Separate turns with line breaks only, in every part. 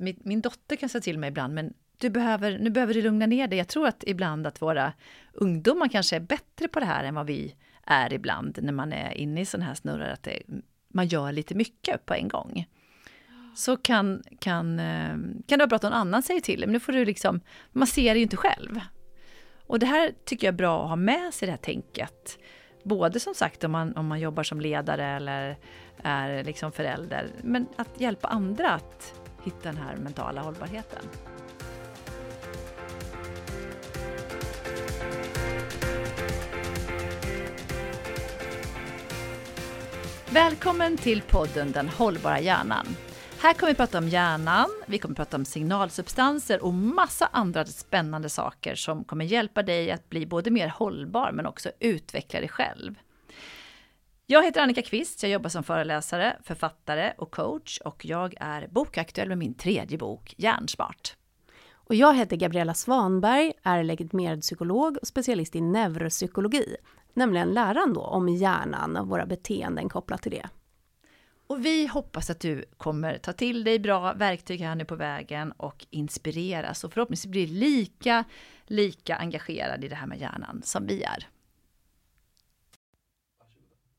min, min dotter kan säga till mig ibland, men du behöver, nu behöver du lugna ner dig. Jag tror att ibland att våra ungdomar kanske är bättre på det här än vad vi är ibland när man är inne i sådana här snurrar, att det, man gör lite mycket på en gång. Så kan, kan, eh, kan det vara bra att någon annan säger till men nu får du liksom, man ser det ju inte själv. Och det här tycker jag är bra att ha med sig det här tänket. Både som sagt om man, om man jobbar som ledare eller är liksom förälder, men att hjälpa andra att hitta den här mentala hållbarheten. Välkommen till podden Den hållbara hjärnan. Här kommer vi prata om hjärnan, vi kommer prata om signalsubstanser och massa andra spännande saker som kommer hjälpa dig att bli både mer hållbar men också utveckla dig själv. Jag heter Annika Kvist, jag jobbar som föreläsare, författare och coach och jag är bokaktuell med min tredje bok Hjärnsmart.
Och jag heter Gabriella Svanberg, är legitimerad psykolog och specialist i neuropsykologi, nämligen läran då om hjärnan och våra beteenden kopplat till det.
Och vi hoppas att du kommer ta till dig bra verktyg här nu på vägen och inspireras och förhoppningsvis bli lika, lika engagerad i det här med hjärnan som vi är.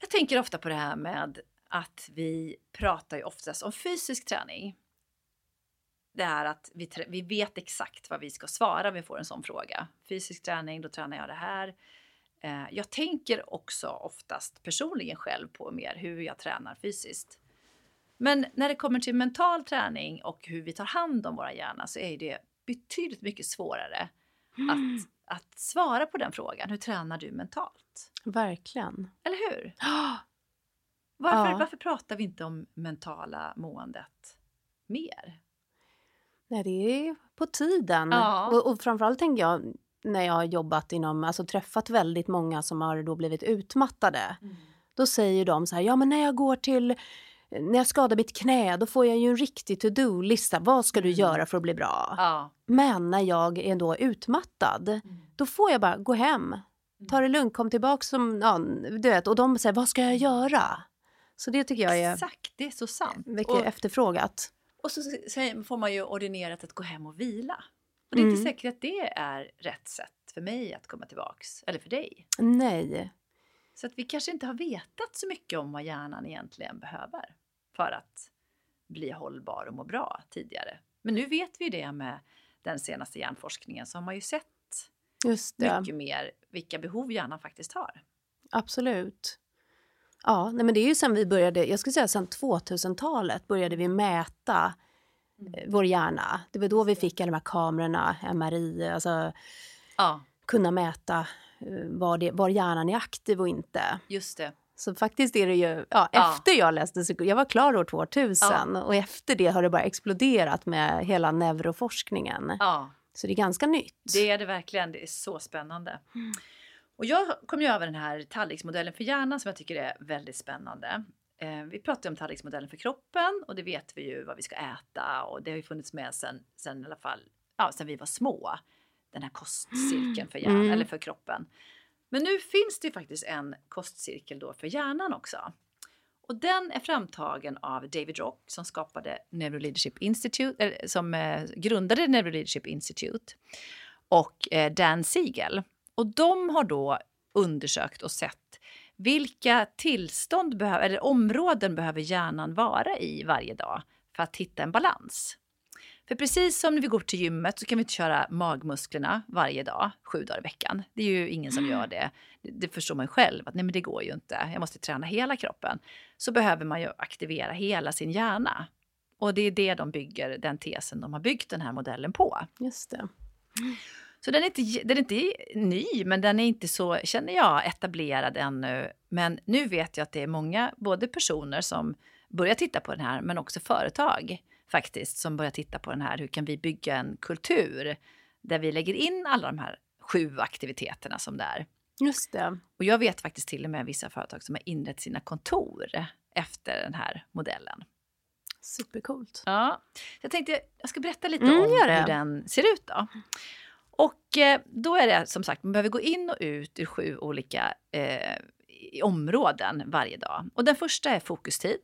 Jag tänker ofta på det här med att vi pratar ju oftast om fysisk träning. Det är att vi, vi vet exakt vad vi ska svara om vi får en sån fråga. Fysisk träning, då tränar jag det här. Eh, jag tänker också oftast personligen själv på mer hur jag tränar fysiskt. Men när det kommer till mental träning och hur vi tar hand om våra hjärna så är det betydligt mycket svårare mm. att, att svara på den frågan. Hur tränar du mentalt?
Verkligen.
Eller hur? Varför, ja. varför pratar vi inte om mentala måendet mer?
Nej, det är på tiden. Ja. Och, och framförallt tänker jag när jag har jobbat inom, alltså träffat väldigt många som har då blivit utmattade. Mm. Då säger de så här, ja men när jag går till när jag skadar mitt knä då får jag ju en riktig to-do-lista. Vad ska du mm. göra för att bli bra? Ja. Men när jag är då utmattad, mm. då får jag bara gå hem. Mm. Ta det lugnt, kom tillbaka som, ja, du vet, och de säger vad ska jag göra? Så det tycker jag är...
Exakt, det är så sant.
Mycket och, efterfrågat.
Och så får man ju ordinerat att gå hem och vila. Och det är inte mm. säkert att det är rätt sätt för mig att komma tillbaks, eller för dig.
Nej.
Så att vi kanske inte har vetat så mycket om vad hjärnan egentligen behöver för att bli hållbar och må bra tidigare. Men nu vet vi det med den senaste hjärnforskningen så har man ju sett mycket mer vilka behov hjärnan faktiskt har.
Absolut. Ja, nej men det är ju sen vi började, jag skulle säga sen 2000-talet började vi mäta mm. Eh, vår hjärna. Det var då vi fick alla de här kamerorna, MRI, alltså ja. kunna mäta eh, var, det, var hjärnan är aktiv och inte.
Just det.
Så faktiskt är det ju, ja, ja. efter jag läste jag var klar år 2000 ja. och efter det har det bara exploderat med hela neuroforskningen. Ja. Så det är ganska nytt.
Det är det verkligen, det är så spännande. Mm. Och jag kom ju över den här tallriksmodellen för hjärnan som jag tycker är väldigt spännande. Eh, vi pratar om tallriksmodellen för kroppen och det vet vi ju vad vi ska äta och det har ju funnits med sen, sen i alla fall, ja, sen vi var små. Den här kostcirkeln för hjärnan, mm. eller för kroppen. Men nu finns det faktiskt en kostcirkel då för hjärnan också. Och den är framtagen av David Rock som skapade Neuroleadership Institute, eller som eh, grundade Neuroleadership Institute och eh, Dan Siegel. Och de har då undersökt och sett vilka tillstånd behöver, eller områden behöver hjärnan vara i varje dag för att hitta en balans. För precis som när vi går till gymmet så kan vi inte köra magmusklerna varje dag, sju dagar i veckan. Det är ju ingen som gör det. Det förstår man själv att nej men det går ju inte. Jag måste träna hela kroppen. Så behöver man ju aktivera hela sin hjärna. Och det är det de bygger, den tesen de har byggt den här modellen på.
Just det.
Så den är, inte, den är inte ny, men den är inte så, känner jag, etablerad ännu. Men nu vet jag att det är många, både personer som börjar titta på den här, men också företag faktiskt som börjar titta på den här. Hur kan vi bygga en kultur där vi lägger in alla de här sju aktiviteterna som det är.
Just det.
Och jag vet faktiskt till och med vissa företag som har inrett sina kontor efter den här modellen.
Supercoolt.
Ja. Jag tänkte jag ska berätta lite mm, om hur den ser ut då. Och eh, då är det som sagt, man behöver gå in och ut ur sju olika eh, områden varje dag. Och den första är fokustid.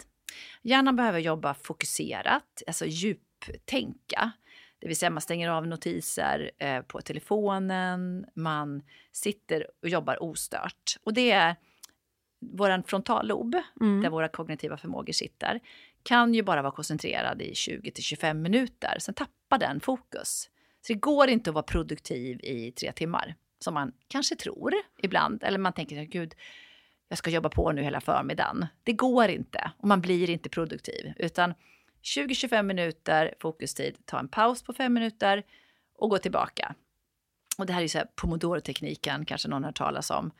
Hjärnan behöver jobba fokuserat, alltså djup, djuptänka. Det vill säga man stänger av notiser eh, på telefonen, man sitter och jobbar ostört. Och det är vår frontallob, mm. där våra kognitiva förmågor sitter, kan ju bara vara koncentrerad i 20 till 25 minuter. Sen tappar den fokus. Så det går inte att vara produktiv i tre timmar, som man kanske tror ibland. Eller man tänker, gud, jag ska jobba på nu hela förmiddagen. Det går inte och man blir inte produktiv. Utan 20-25 minuter fokustid, ta en paus på 5 minuter och gå tillbaka. Och det här är så här pomodoro-tekniken, kanske någon har hört talas om.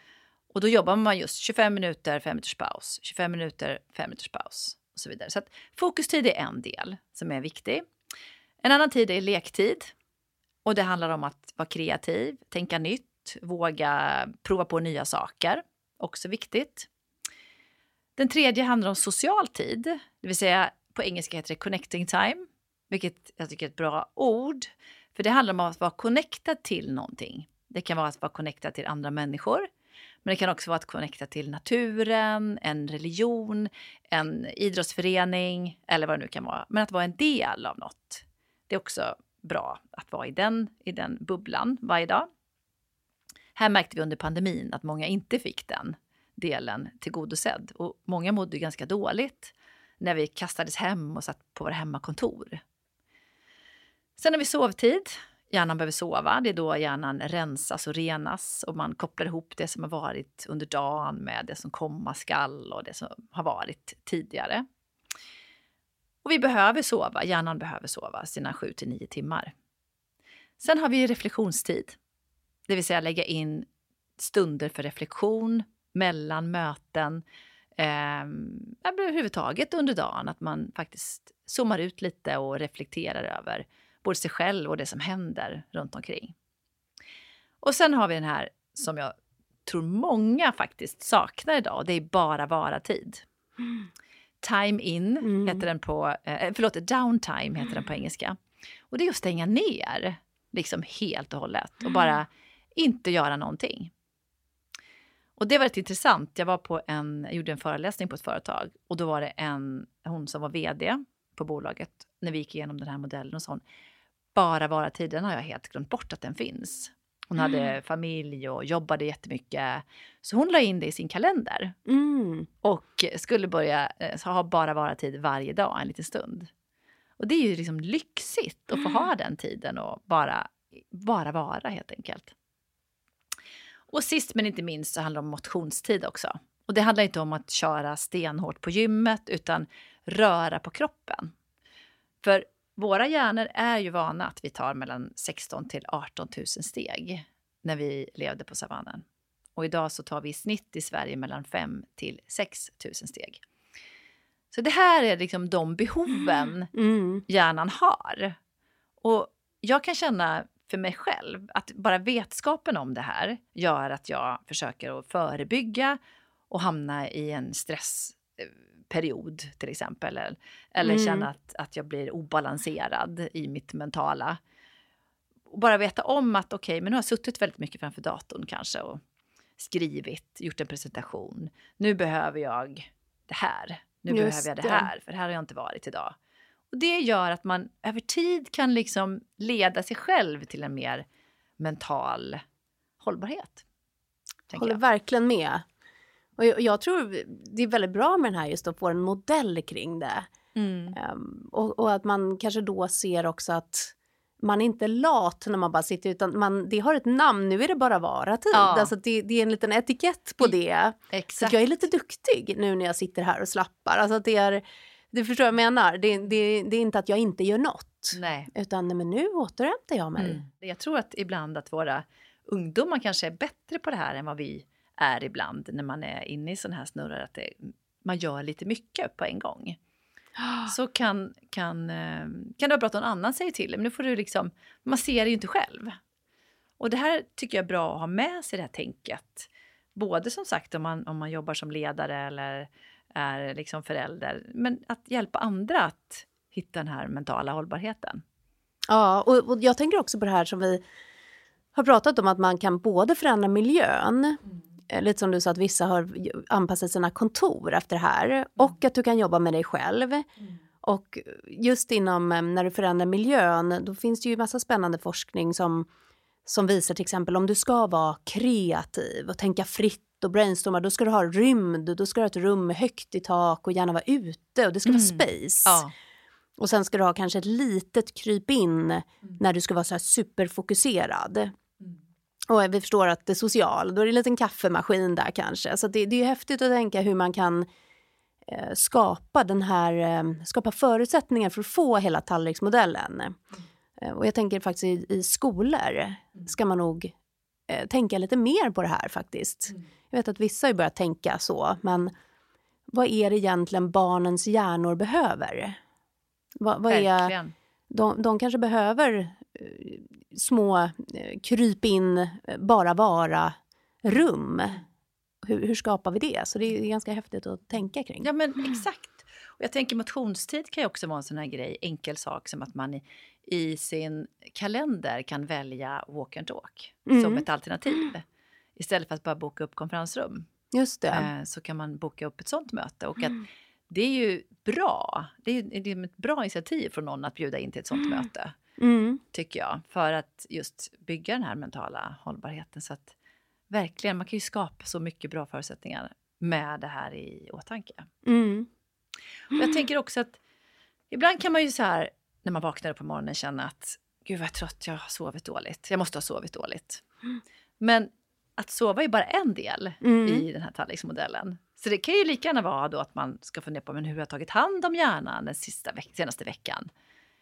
Och då jobbar man just 25 minuter, 5 minuters paus, 25 minuter, 5 minuters paus och så vidare. Så att fokustid är en del som är viktig. En annan tid är lektid. Och det handlar om att vara kreativ, tänka nytt, våga prova på nya saker. Också viktigt. Den tredje handlar om social tid, det vill säga på engelska heter det connecting time, vilket jag tycker är ett bra ord. För det handlar om att vara connectad till någonting. Det kan vara att vara connectad till andra människor, men det kan också vara att connecta till naturen, en religion, en idrottsförening eller vad det nu kan vara. Men att vara en del av något. Det är också bra att vara i den, i den bubblan varje dag. Här märkte vi under pandemin att många inte fick den delen tillgodosedd och många mådde ganska dåligt när vi kastades hem och satt på våra hemmakontor. Sen har vi sovtid. Hjärnan behöver sova. Det är då hjärnan rensas och renas och man kopplar ihop det som har varit under dagen med det som komma skall och det som har varit tidigare. Och vi behöver sova. Hjärnan behöver sova sina 7 till 9 timmar. Sen har vi reflektionstid, det vill säga lägga in stunder för reflektion mellan möten, eh, överhuvudtaget under dagen. Att man faktiskt zoomar ut lite och reflekterar över både sig själv och det som händer runt omkring. Och sen har vi den här som jag tror många faktiskt saknar idag. Det är bara vara-tid. Mm. Time in mm. heter den på, eh, förlåt, downtime heter den på engelska. Och det är att stänga ner liksom helt och hållet och bara inte göra någonting. Och det var rätt intressant. Jag var på en, jag gjorde en föreläsning på ett företag och då var det en, hon som var vd på bolaget när vi gick igenom den här modellen och sa bara vara tiden har jag helt glömt bort att den finns. Hon mm. hade familj och jobbade jättemycket. Så hon la in det i sin kalender. Mm. Och skulle börja eh, ha bara vara tid varje dag en liten stund. Och det är ju liksom lyxigt att få ha mm. den tiden och bara, bara vara helt enkelt. Och sist men inte minst så handlar det om motionstid också. Och det handlar inte om att köra stenhårt på gymmet utan röra på kroppen. För våra hjärnor är ju vana att vi tar mellan 16 till 18 000 steg när vi levde på savannen. Och idag så tar vi i snitt i Sverige mellan 5 till 6 000 steg. Så det här är liksom de behoven mm. hjärnan har. Och jag kan känna för mig själv att bara vetskapen om det här gör att jag försöker att förebygga och hamna i en stressperiod till exempel. Eller, eller mm. känna att, att jag blir obalanserad i mitt mentala. Och bara veta om att okej, okay, men nu har jag suttit väldigt mycket framför datorn kanske och skrivit, gjort en presentation. Nu behöver jag det här. Nu Just behöver jag det här, för här har jag inte varit idag. Och det gör att man över tid kan liksom leda sig själv till en mer mental hållbarhet.
Håller jag. verkligen med. Och jag, jag, tror det är väldigt bra med den här just att få en modell kring det. Mm. Um, och, och, att man kanske då ser också att man är inte lat när man bara sitter utan man, det har ett namn, nu är det bara vara-tid. Ja. Alltså det, det, är en liten etikett på det. Exakt. Så jag är lite duktig nu när jag sitter här och slappar. Alltså det är du förstår vad jag menar? Det, det, det är inte att jag inte gör något. Nej. Utan nej, men nu återhämtar jag mig. Mm.
Jag tror att ibland att våra ungdomar kanske är bättre på det här än vad vi är ibland när man är inne i sån här snurrar. Att det, man gör lite mycket på en gång. Så kan, kan, eh, kan det vara bra att någon annan säger till men nu får du liksom, man ser det ju inte själv. Och det här tycker jag är bra att ha med sig det här tänket. Både som sagt om man, om man jobbar som ledare eller är liksom förälder. Men att hjälpa andra att hitta den här mentala hållbarheten.
Ja, och, och jag tänker också på det här som vi har pratat om att man kan både förändra miljön mm. Lite som du sa att vissa har anpassat sina kontor efter det här mm. och att du kan jobba med dig själv. Mm. Och just inom eh, när du förändrar miljön, då finns det ju massa spännande forskning som, som visar till exempel om du ska vara kreativ och tänka fritt och brainstorma, då ska du ha rymd, då ska du ha ett rum med högt i tak och gärna vara ute och det ska mm. vara space. Ja. Och sen ska du ha kanske ett litet kryp in mm. när du ska vara så här superfokuserad. Mm. Och vi förstår att det är social, då är det en liten kaffemaskin där kanske. Så det, det är häftigt att tänka hur man kan eh, skapa den här, eh, skapa förutsättningar för att få hela tallriksmodellen. Mm. Eh, och jag tänker faktiskt i, i skolor mm. ska man nog eh, tänka lite mer på det här faktiskt. Mm. Jag vet att vissa har börjat tänka så, men vad är det egentligen barnens hjärnor behöver? Vad, vad är, de, de kanske behöver eh, små eh, kryp in, eh, bara vara rum. Hur, hur, skapar vi det? Så det är ganska häftigt att tänka kring.
Ja, men exakt. Och jag tänker motionstid kan ju också vara en sån här grej, enkel sak som att man i, i sin kalender kan välja walk and talk mm. som ett alternativ. Istället för att bara boka upp konferensrum.
Just det.
Eh, så kan man boka upp ett sånt möte. Och att mm. det är ju bra. Det är, det är ett bra initiativ från någon att bjuda in till ett sånt mm. möte. Mm. Tycker jag. För att just bygga den här mentala hållbarheten. Så att verkligen, man kan ju skapa så mycket bra förutsättningar med det här i åtanke. Mm. Och jag tänker också att ibland kan man ju så här när man vaknar upp på morgonen känna att gud vad trött jag har sovit dåligt. Jag måste ha sovit dåligt. Mm. Men att sova är bara en del mm. i den här tallriksmodellen. Så det kan ju lika gärna vara då att man ska fundera på men hur har jag tagit hand om hjärnan den sista veck senaste veckan.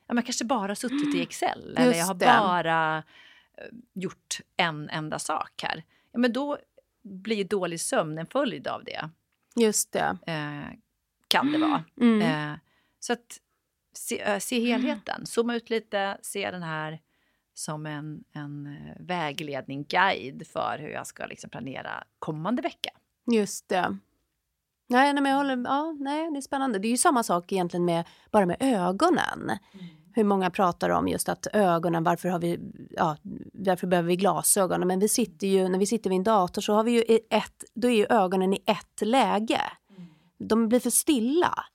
Ja, man kanske bara suttit i Excel Just eller jag har det. bara uh, gjort en enda sak här. Ja, men då blir dålig sömn en följd av det.
Just det.
Uh, kan det vara. Mm. Uh, så att se, se helheten, zooma ut lite, se den här som en, en eh, vägledning, guide för hur jag ska liksom planera kommande vecka.
Just det. Nej, nej, men jag håller, ja, nej, det är spännande. Det är ju samma sak egentligen med, bara med ögonen. Mm. Hur många pratar om just att ögonen, varför har vi, ja, varför behöver vi glasögon? Men vi sitter ju, när vi sitter vid en dator så har vi ju ett, då är ju ögonen i ett läge. De blir för stilla.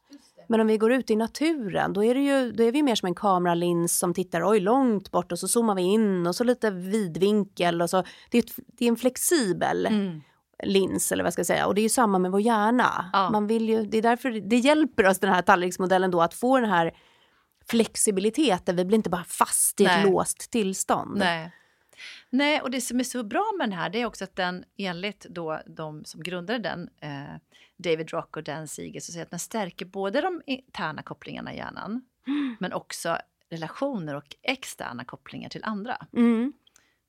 Men om vi går ut i naturen då är, det ju, då är vi mer som en kameralins som tittar oj, långt bort och så zoomar vi in och så lite vidvinkel. Och så. Det, är ett, det är en flexibel mm. lins eller vad ska jag säga. Och det är ju samma med vår hjärna. Ja. Man vill ju, det är därför det hjälper oss den här tallriksmodellen då att få den här flexibiliteten. Vi blir inte bara fast i Nej. ett låst tillstånd.
Nej. Nej, och det som är så bra med den här det är också att den enligt då de som grundade den, eh, David Rock och Dan Siegel, så säger att den stärker både de interna kopplingarna i hjärnan mm. men också relationer och externa kopplingar till andra. Mm.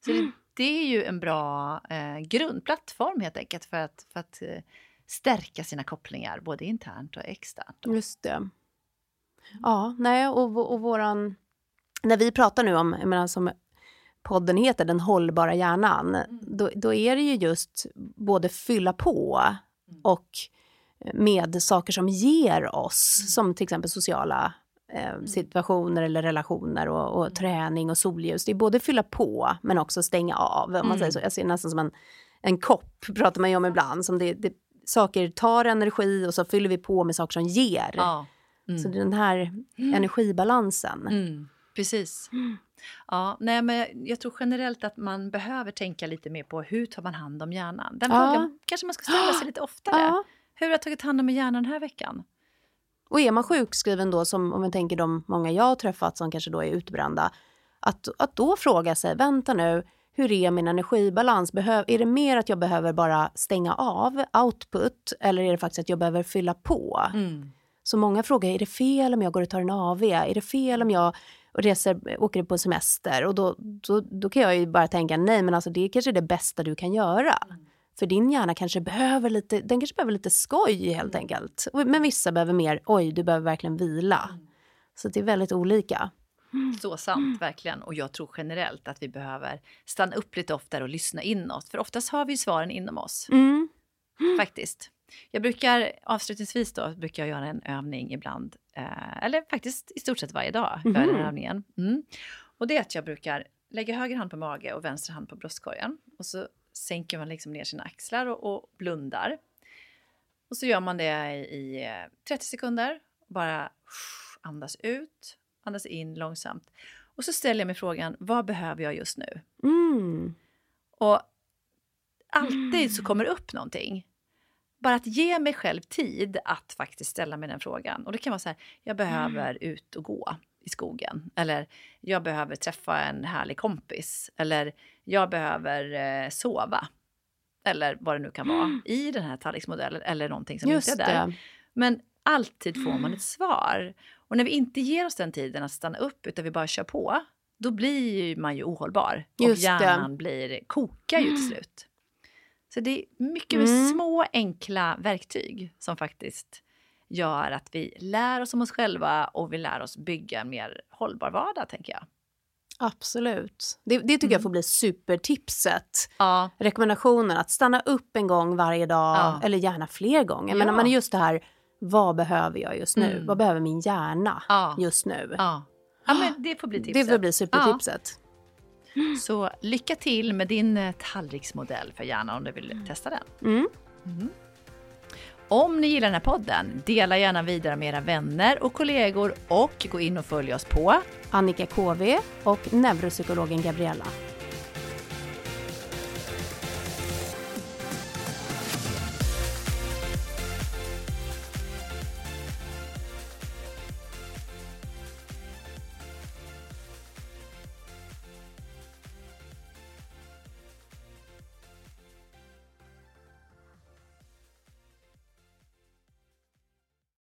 Så det, det, är ju en bra eh, grundplattform helt enkelt för att, för att eh, stärka sina kopplingar både internt och externt.
Just det. Ja, nej, och, och våran... När vi pratar nu om, jag menar, som podden heter, Den hållbara hjärnan, mm. då, då, är det ju just både fylla på mm. och med saker som ger oss, mm. som till exempel sociala eh, situationer eller relationer och, och, mm. träning och solljus. Det är både fylla på men också stänga av. Om man säger så. Jag ser nästan som en, en kopp, pratar man ju om ibland. Som det, det, saker tar energi och så fyller vi på med saker som ger. Ja. Så den här energibalansen.
Mm. Precis. Ja, nej, men jag tror generellt att man behöver tänka lite mer på hur tar man hand om hjärnan. Den ja. frågan kanske man ska ställa sig lite oftare. Ja. Hur har jag tagit hand om hjärnan den här veckan?
Och är man sjukskriven då, som om vi tänker de många jag har träffat som kanske då är utbrända, att, att då fråga sig, vänta nu, hur är min energibalans? Behöv, är det mer att jag behöver bara stänga av output eller är det faktiskt att jag behöver fylla på? Mm. Så många frågar, är det fel om jag går och tar en AV? Är det fel om jag reser, åker på semester? Och då, då, då kan jag ju bara tänka, nej men alltså det är kanske det bästa du kan göra. Mm. För din hjärna kanske behöver lite, den kanske behöver lite skoj helt mm. enkelt. Men vissa behöver mer, oj du behöver verkligen vila. Mm. Så det är väldigt olika.
Så sant, verkligen. Och jag tror generellt att vi behöver stanna upp lite oftare och lyssna inåt. För oftast har vi svaren inom oss. Mm. Faktiskt. Jag brukar avslutningsvis då brukar jag göra en övning ibland, eh, eller faktiskt i stort sett varje dag, mm. den övningen. Mm. Och det är att jag brukar lägga höger hand på mage och vänster hand på bröstkorgen. Och så sänker man liksom ner sina axlar och, och blundar. Och så gör man det i, i 30 eh, sekunder. Bara Andas ut, andas in långsamt. Och så ställer jag mig frågan, vad behöver jag just nu?
Mm.
Och alltid så kommer upp någonting. Bara att ge mig själv tid att faktiskt ställa mig den frågan. Och det kan vara så här, jag behöver ut och gå i skogen. Eller jag behöver träffa en härlig kompis. Eller jag behöver eh, sova. Eller vad det nu kan vara
Mm.
i den här tallriksmodellen eller någonting som
Just
inte är där.
det.
Men alltid får man ett svar. Och när vi inte ger oss den tiden att stanna upp utan vi bara kör på, då blir man ju ohållbar. och
Just det.
hjärnan blir, kokar ju till slut. Så det är mycket
Mm.
små enkla verktyg som faktiskt gör att vi lär oss om oss själva och vi lär oss bygga en mer hållbar vardag, tänker jag.
Absolut. Det, det tycker
Mm.
jag får bli supertipset.
Ja,
Rekommendationen att stanna upp en gång varje dag
Ja.
eller gärna fler gånger.
Ja.
Men men just det här, vad behöver jag just nu?
Mm.
Vad behöver min hjärna
Ja.
just nu?
ja. ja men det får bli tipset.
Det får bli supertipset.
Så lycka till med din eh, tallriksmodell för hjärnan om du vill testa den.
Mm.
Om ni gillar den här podden, dela gärna vidare med era vänner och kollegor och gå in och följ oss på
Annika KV och neuropsykologen Gabriella.